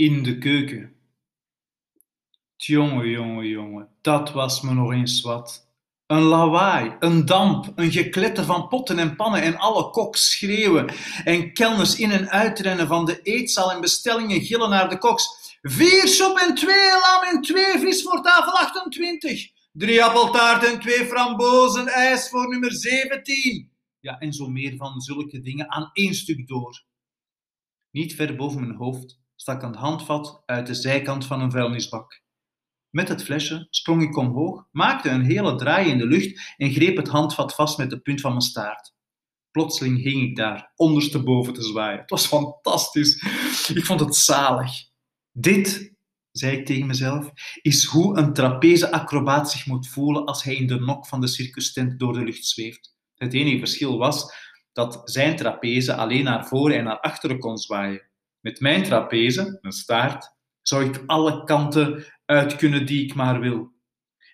in de keuken. Tjonge, jonge, jonge, dat was me nog eens wat. Een lawaai, een damp, een gekletter van potten en pannen en alle koks schreeuwen en kelners in en uitrennen van de eetzaal en bestellingen gillen naar de koks. Vier soep en twee lam en twee vis voor tafel 28. Drie appeltaart en twee frambozen ijs voor nummer 17. Ja, en zo meer van zulke dingen aan één stuk door. Niet ver boven mijn hoofd stak een handvat uit de zijkant van een vuilnisbak. Met het flesje sprong ik omhoog, maakte een hele draai in de lucht en greep het handvat vast met de punt van mijn staart. Plotseling hing ik daar, ondersteboven te zwaaien. Het was fantastisch. Ik vond het zalig. Dit, zei ik tegen mezelf, is hoe een trapeze-acrobaat zich moet voelen als hij in de nok van de circustent door de lucht zweeft. Het enige verschil was dat zijn trapeze alleen naar voren en naar achteren kon zwaaien. Met mijn trapeze, mijn staart, zou ik alle kanten uit kunnen die ik maar wil.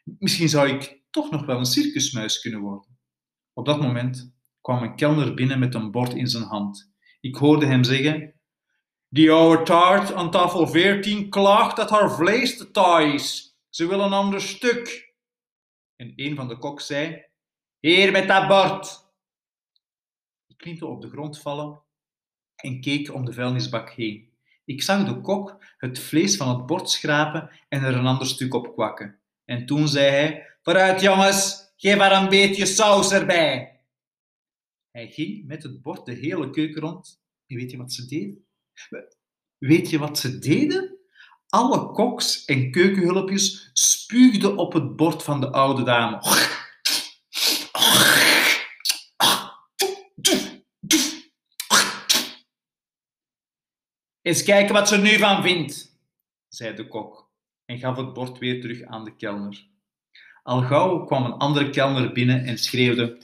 Misschien zou ik toch nog wel een circusmuis kunnen worden. Op dat moment kwam een kelner binnen met een bord in zijn hand. Ik hoorde hem zeggen: Die oude taart aan tafel 14 klaagt dat haar vlees te taai is. Ze wil een ander stuk. En een van de koks zei: Hier met dat bord. Ik liet op de grond vallen en keek om de vuilnisbak heen. Ik zag de kok het vlees van het bord schrapen en er een ander stuk op kwakken. En toen zei hij: Vooruit, jongens, geef maar een beetje saus erbij. Hij ging met het bord de hele keuken rond. En weet je wat ze deden? Weet je wat ze deden? Alle koks en keukenhulpjes spuugden op het bord van de oude dame. Eens kijken wat ze nu van vindt, zei de kok en gaf het bord weer terug aan de kelner. Al gauw kwam een andere kelner binnen en schreeuwde: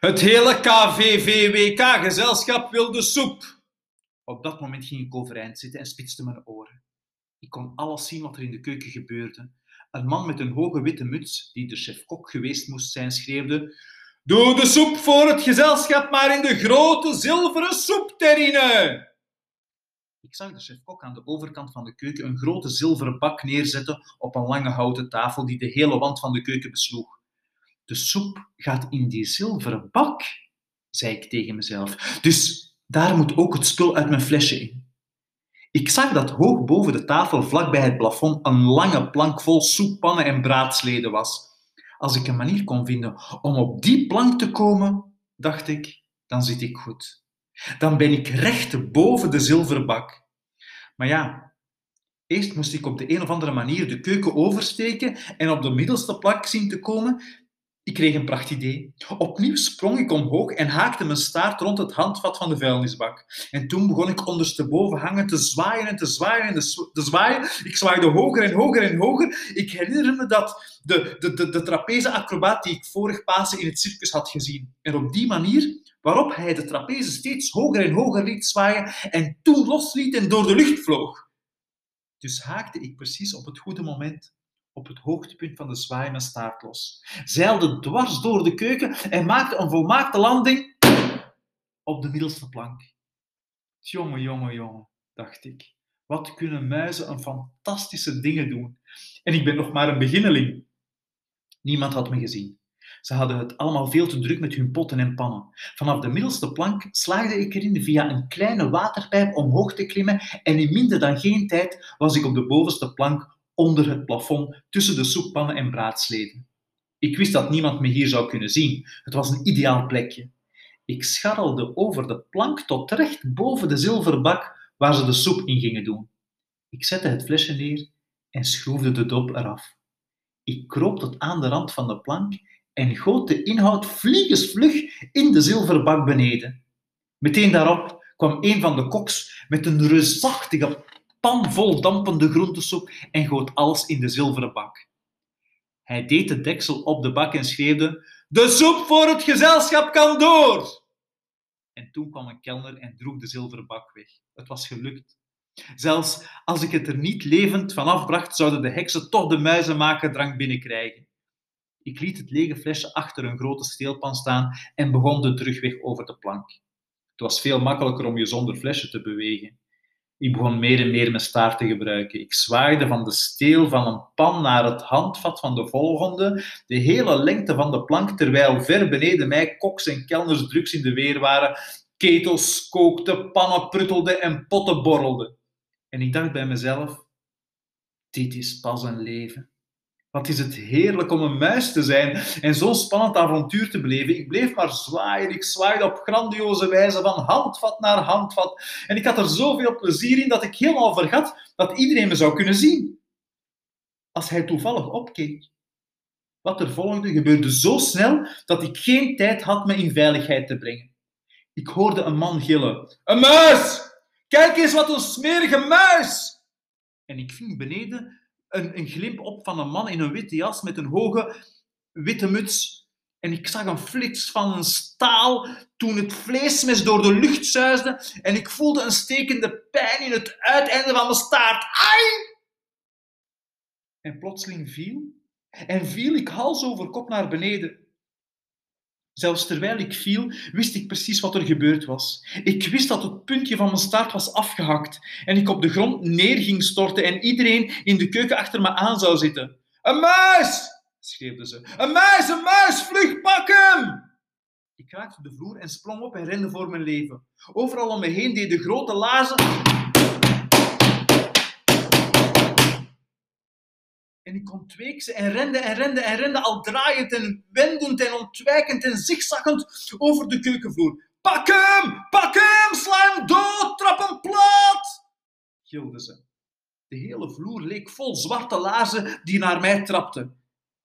Het hele KVVWK-gezelschap wil de soep. Op dat moment ging ik overeind zitten en spitste mijn oren. Ik kon alles zien wat er in de keuken gebeurde. Een man met een hoge witte muts, die de chef-kok geweest moest zijn, schreeuwde: Doe de soep voor het gezelschap maar in de grote zilveren soepterrine. Ik zag de chef-kok aan de overkant van de keuken een grote zilveren bak neerzetten op een lange houten tafel die de hele wand van de keuken besloeg. De soep gaat in die zilveren bak, zei ik tegen mezelf. Dus daar moet ook het spul uit mijn flesje in. Ik zag dat hoog boven de tafel, vlak bij het plafond, een lange plank vol soeppannen en braadsleden was. Als ik een manier kon vinden om op die plank te komen, dacht ik, dan zit ik goed dan ben ik recht boven de zilveren bak. Maar ja, eerst moest ik op de een of andere manier de keuken oversteken en op de middelste plak zien te komen. Ik kreeg een prachtidee. Opnieuw sprong ik omhoog en haakte mijn staart rond het handvat van de vuilnisbak. En toen begon ik ondersteboven hangen te zwaaien en te zwaaien en te zwaaien. Ik zwaaide hoger en hoger en hoger. Ik herinner me dat de, de, de, de trapeze-acrobaat die ik vorig Pasen in het circus had gezien. En op die manier waarop hij de trapeze steeds hoger en hoger liet zwaaien en toen losliet en door de lucht vloog. Dus haakte ik precies op het goede moment op het hoogtepunt van de zwaaiende staart los, zeilde dwars door de keuken en maakte een volmaakte landing op de middelste plank. Jongen, jongen, jongen, dacht ik. Wat kunnen muizen een fantastische dingen doen? En ik ben nog maar een beginneling. Niemand had me gezien. Ze hadden het allemaal veel te druk met hun potten en pannen. Vanaf de middelste plank slaagde ik erin via een kleine waterpijp omhoog te klimmen en in minder dan geen tijd was ik op de bovenste plank onder het plafond tussen de soeppannen en braadsleden. Ik wist dat niemand me hier zou kunnen zien. Het was een ideaal plekje. Ik scharrelde over de plank tot recht boven de zilveren bak waar ze de soep in gingen doen. Ik zette het flesje neer en schroefde de dop eraf. Ik kroop tot aan de rand van de plank en goot de inhoud vliegensvlug in de zilveren bak beneden. Meteen daarop kwam een van de koks met een reusachtige pan vol dampende groentesoep en goot alles in de zilveren bak. Hij deed de deksel op de bak en schreeuwde: De soep voor het gezelschap kan door! En toen kwam een kelner en droeg de zilveren bak weg. Het was gelukt. Zelfs als ik het er niet levend van afbracht, zouden de heksen toch de muizenmakerdrank binnenkrijgen. Ik liet het lege flesje achter een grote steelpan staan en begon de terugweg over de plank. Het was veel makkelijker om je zonder flesje te bewegen. Ik begon meer en meer mijn staart te gebruiken. Ik zwaaide van de steel van een pan naar het handvat van de volgende, de hele lengte van de plank, terwijl ver beneden mij koks en kelners drugs in de weer waren, ketels kookten, pannen pruttelden en potten borrelden. En ik dacht bij mezelf, dit is pas een leven. Wat is het heerlijk om een muis te zijn en zo'n spannend avontuur te beleven. Ik bleef maar zwaaien. Ik zwaaide op grandioze wijze van handvat naar handvat. En ik had er zoveel plezier in dat ik helemaal vergat dat iedereen me zou kunnen zien. Als hij toevallig opkeek. Wat er volgde gebeurde zo snel dat ik geen tijd had me in veiligheid te brengen. Ik hoorde een man gillen. Een muis! Kijk eens wat een smerige muis! En ik ving beneden een, een glimp op van een man in een witte jas met een hoge witte muts. En ik zag een flits van een staal toen het vleesmes door de lucht zuisde en ik voelde een stekende pijn in het uiteinde van mijn staart. Ai! En plotseling viel, en viel ik hals over kop naar beneden. Zelfs terwijl ik viel, wist ik precies wat er gebeurd was. Ik wist dat het puntje van mijn staart was afgehakt en ik op de grond neer ging storten en iedereen in de keuken achter me aan zou zitten. Een muis! schreeuwde ze. Een muis, een muis, vlug, pak hem! Ik raakte de vloer en sprong op en rende voor mijn leven. Overal om me heen deden grote lazen En ik ontweek ze en rende en rende en rende, al draaiend en wendend en ontwijkend en zigzaggend over de keukenvloer. Pak hem! Pak hem! Sla hem dood! Trap hem plat! gilden ze. De hele vloer leek vol zwarte laarzen die naar mij trapten.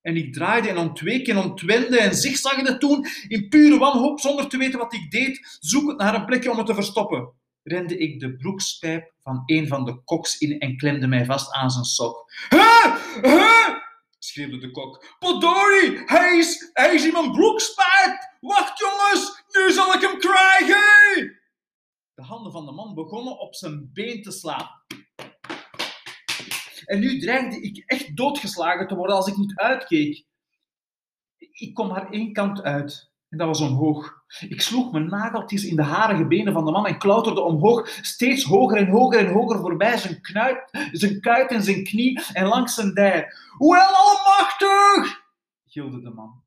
En ik draaide en ontweek en ontwende en zigzagde toen in pure wanhoop, zonder te weten wat ik deed, zoekend naar een plekje om het te verstoppen rende ik de broekspijp van een van de koks in en klemde mij vast aan zijn sok. Hè? Hè? schreeuwde de kok. Podori, hij is, hij is in mijn broekspijp! Wacht jongens, nu zal ik hem krijgen! De handen van de man begonnen op zijn been te slaan. En nu dreigde ik echt doodgeslagen te worden als ik niet uitkeek. Ik kom maar één kant uit. En dat was omhoog. Ik sloeg mijn nageltjes in de harige benen van de man en klauterde omhoog, steeds hoger en hoger en hoger voorbij zijn, knuit, zijn kuit en zijn knie en langs zijn dij. Wel almachtig! gilde de man.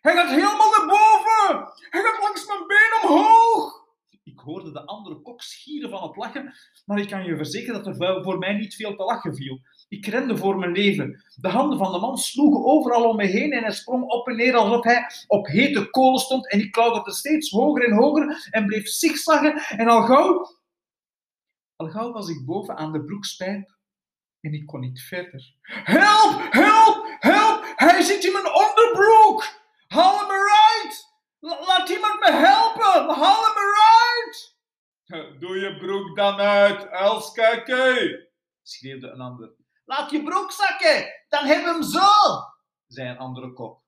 Hij gaat helemaal naar boven! Hij gaat langs mijn been omhoog! Ik hoorde de andere kok schieren van het lachen, maar ik kan je verzekeren dat er voor mij niet veel te lachen viel. Ik rende voor mijn leven. De handen van de man sloegen overal om me heen en hij sprong op en neer alsof hij op hete kolen stond. En ik klauterde steeds hoger en hoger en bleef zigzaggen. En al gauw, al gauw was ik boven aan de broekspijp en ik kon niet verder. Help! Help! Help! Hij zit in mijn onderbroek! Haal hem eruit! Laat iemand me helpen! Haal hem eruit! Doe je broek dan uit, Elskeke! schreeuwde een ander. Laat je broek zakken, dan we hem zo, zei een andere kok.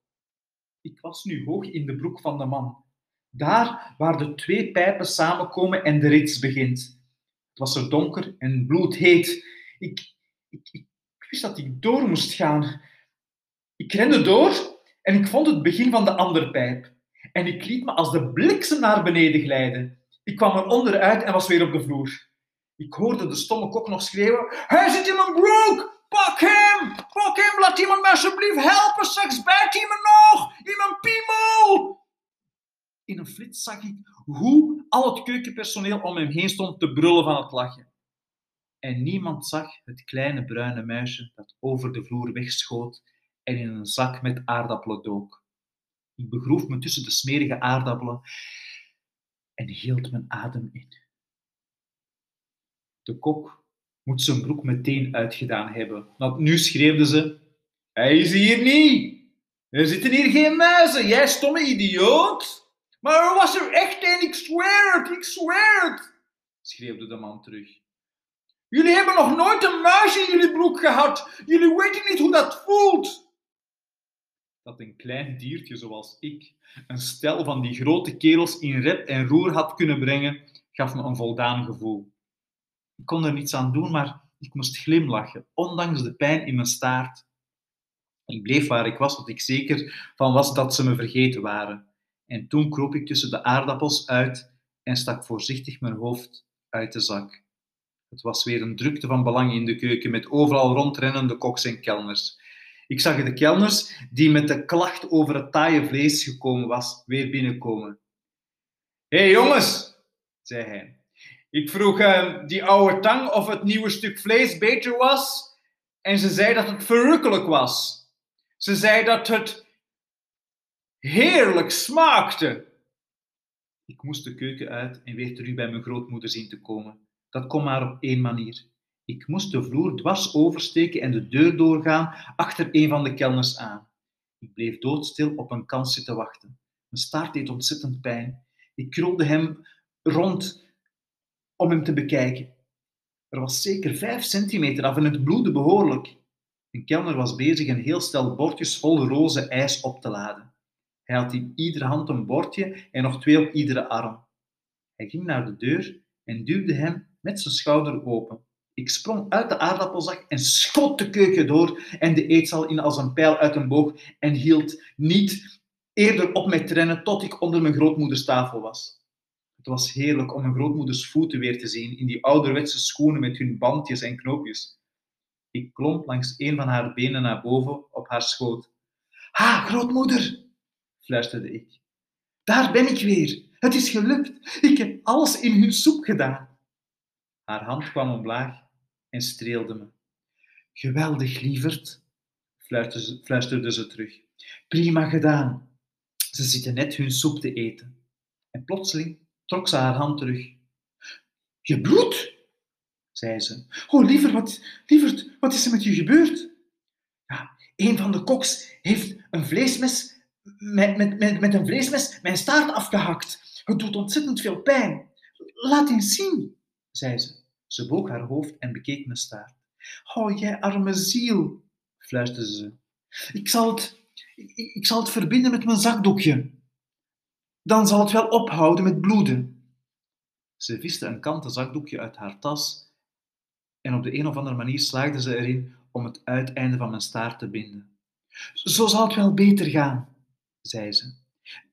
Ik was nu hoog in de broek van de man. Daar waar de twee pijpen samenkomen en de rits begint. Het was er donker en bloedheet. Ik, ik, ik wist dat ik door moest gaan. Ik rende door en ik vond het begin van de andere pijp. En ik liet me als de bliksem naar beneden glijden. Ik kwam er onderuit en was weer op de vloer. Ik hoorde de stomme kok nog schreeuwen: Hij zit in mijn broek! Pak hem! Pak hem! Laat iemand me alsjeblieft helpen! Straks bijt hij nog! In mijn piemel! In een flits zag ik hoe al het keukenpersoneel om hem heen stond te brullen van het lachen. En niemand zag het kleine bruine muisje dat over de vloer wegschoot en in een zak met aardappelen dook. Ik begroef me tussen de smerige aardappelen en hield mijn adem in. De kok moet zijn broek meteen uitgedaan hebben, want nu schreeuwde ze: Hij is hier niet! Er zitten hier geen muizen, jij stomme idioot! Maar er was er echt een, ik zweer het, ik zweer het! schreeuwde de man terug. Jullie hebben nog nooit een muis in jullie broek gehad. Jullie weten niet hoe dat voelt. Dat een klein diertje zoals ik een stel van die grote kerels in rep en roer had kunnen brengen, gaf me een voldaan gevoel. Ik kon er niets aan doen, maar ik moest glimlachen, ondanks de pijn in mijn staart. Ik bleef waar ik was, tot ik zeker van was dat ze me vergeten waren. En toen kroop ik tussen de aardappels uit en stak voorzichtig mijn hoofd uit de zak. Het was weer een drukte van belang in de keuken, met overal rondrennende koks en kelners. Ik zag de kelners, die met de klacht over het taaie vlees gekomen was, weer binnenkomen. Hé hey, jongens, zei hij. Ik vroeg die oude tang of het nieuwe stuk vlees beter was en ze zei dat het verrukkelijk was. Ze zei dat het heerlijk smaakte. Ik moest de keuken uit en weer terug bij mijn grootmoeder zien te komen. Dat kon maar op één manier. Ik moest de vloer dwars oversteken en de deur doorgaan achter een van de kelners aan. Ik bleef doodstil op een kans zitten wachten. Mijn staart deed ontzettend pijn. Ik krulde hem rond om hem te bekijken. Er was zeker vijf centimeter af en het bloedde behoorlijk. Een kelner was bezig een heel stel bordjes vol roze ijs op te laden. Hij had in iedere hand een bordje en nog twee op iedere arm. Hij ging naar de deur en duwde hem met zijn schouder open. Ik sprong uit de aardappelzak en schot de keuken door en de eetzaal in als een pijl uit een boog en hield niet eerder op met rennen tot ik onder mijn grootmoeders tafel was. Het was heerlijk om mijn grootmoeders voeten weer te zien in die ouderwetse schoenen met hun bandjes en knoopjes. Ik klom langs een van haar benen naar boven op haar schoot. Ha, grootmoeder, fluisterde ik. Daar ben ik weer. Het is gelukt. Ik heb alles in hun soep gedaan. Haar hand kwam omlaag en streelde me. Geweldig, lieverd, fluisterde ze terug. Prima gedaan. Ze zitten net hun soep te eten. En plotseling trok ze haar hand terug. Je bloed, zei ze. Oh, liever, wat, wat is er met je gebeurd? Ja, een van de koks heeft een vleesmes met, met, met, met een vleesmes mijn staart afgehakt. Het doet ontzettend veel pijn. Laat eens zien, zei ze. Ze boog haar hoofd en bekeek mijn staart. Oh, jij arme ziel, fluisterde ze. Ik zal het, ik, ik zal het verbinden met mijn zakdoekje. Dan zal het wel ophouden met bloeden. Ze viste een kanten zakdoekje uit haar tas en op de een of andere manier slaagde ze erin om het uiteinde van mijn staart te binden. Zo zal het wel beter gaan, zei ze.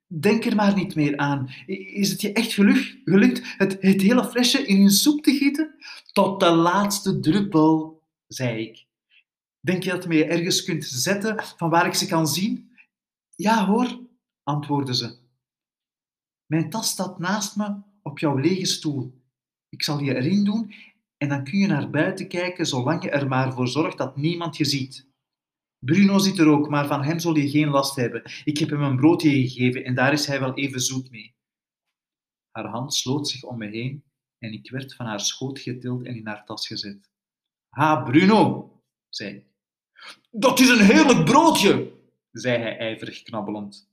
Denk er maar niet meer aan. Is het je echt gelukt het, het hele flesje in je soep te gieten? Tot de laatste druppel, zei ik. Denk je dat je je ergens kunt zetten van waar ik ze kan zien? Ja hoor, antwoordde ze. Mijn tas staat naast me op jouw lege stoel. Ik zal je erin doen en dan kun je naar buiten kijken zolang je er maar voor zorgt dat niemand je ziet. Bruno zit er ook, maar van hem zul je geen last hebben. Ik heb hem een broodje gegeven en daar is hij wel even zoet mee. Haar hand sloot zich om me heen en ik werd van haar schoot getild en in haar tas gezet. Ha, Bruno, zei ik. Dat is een heerlijk broodje, zei hij ijverig knabbelend.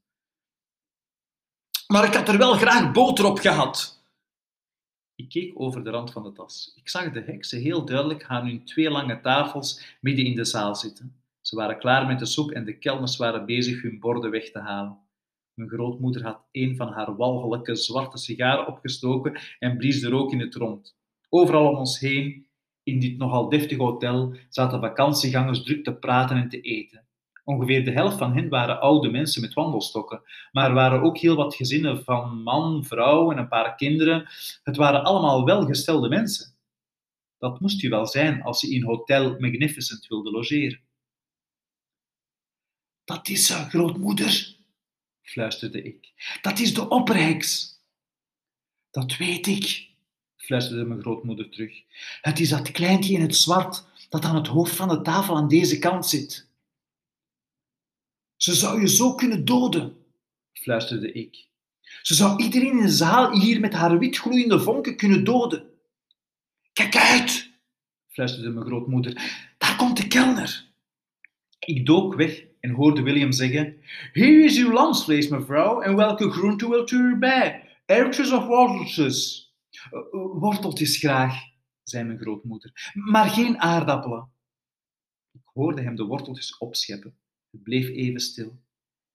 Maar ik had er wel graag boter op gehad. Ik keek over de rand van de tas. Ik zag de heksen heel duidelijk aan hun twee lange tafels midden in de zaal zitten. Ze waren klaar met de soep en de kelners waren bezig hun borden weg te halen. Mijn grootmoeder had een van haar walgelijke zwarte sigaren opgestoken en blies de rook in het rond. Overal om ons heen, in dit nogal deftig hotel, zaten vakantiegangers druk te praten en te eten. Ongeveer de helft van hen waren oude mensen met wandelstokken, maar er waren ook heel wat gezinnen van man, vrouw en een paar kinderen. Het waren allemaal welgestelde mensen. Dat moest u wel zijn als je in Hotel Magnificent wilde logeren. Dat is haar grootmoeder, fluisterde ik. Dat is de opperheks. Dat weet ik, fluisterde mijn grootmoeder terug. Het is dat kleintje in het zwart dat aan het hoofd van de tafel aan deze kant zit. Ze zou je zo kunnen doden, fluisterde ik. Ze zou iedereen in de zaal hier met haar witgloeiende vonken kunnen doden. Kijk uit, fluisterde mijn grootmoeder. Daar komt de kelner. Ik dook weg en hoorde William zeggen: Hier is uw lamsvlees, mevrouw, en welke groente wilt u erbij? Erwtjes of worteltjes? Uh, worteltjes graag, zei mijn grootmoeder, maar geen aardappelen. Ik hoorde hem de worteltjes opscheppen. Bleef even stil.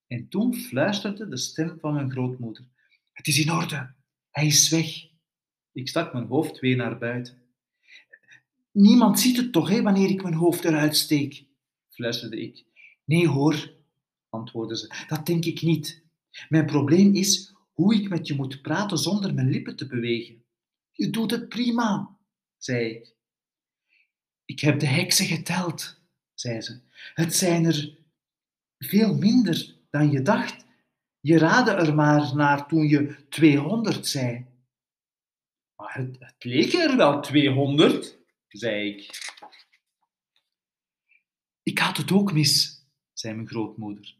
En toen fluisterde de stem van mijn grootmoeder: Het is in orde, hij is weg. Ik stak mijn hoofd weer naar buiten. Niemand ziet het toch, hè, wanneer ik mijn hoofd eruit steek, fluisterde ik. Nee hoor, antwoordde ze, dat denk ik niet. Mijn probleem is hoe ik met je moet praten zonder mijn lippen te bewegen. Je doet het prima, zei ik. Ik heb de heksen geteld, zei ze. Het zijn er veel minder dan je dacht. Je raadde er maar naar toen je 200 zei. Maar het, het leek er wel 200, zei ik. Ik had het ook mis, zei mijn grootmoeder.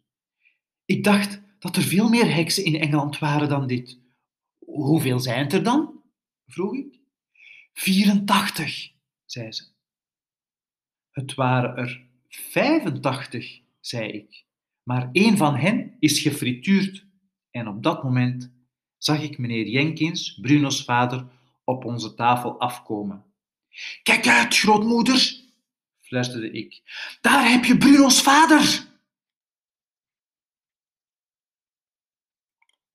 Ik dacht dat er veel meer heksen in Engeland waren dan dit. Hoeveel zijn er dan? vroeg ik. 84, zei ze. Het waren er 85, zei ik. Maar één van hen is gefrituurd. En op dat moment zag ik meneer Jenkins, Bruno's vader, op onze tafel afkomen. Kijk uit, grootmoeder, fluisterde ik. Daar heb je Bruno's vader!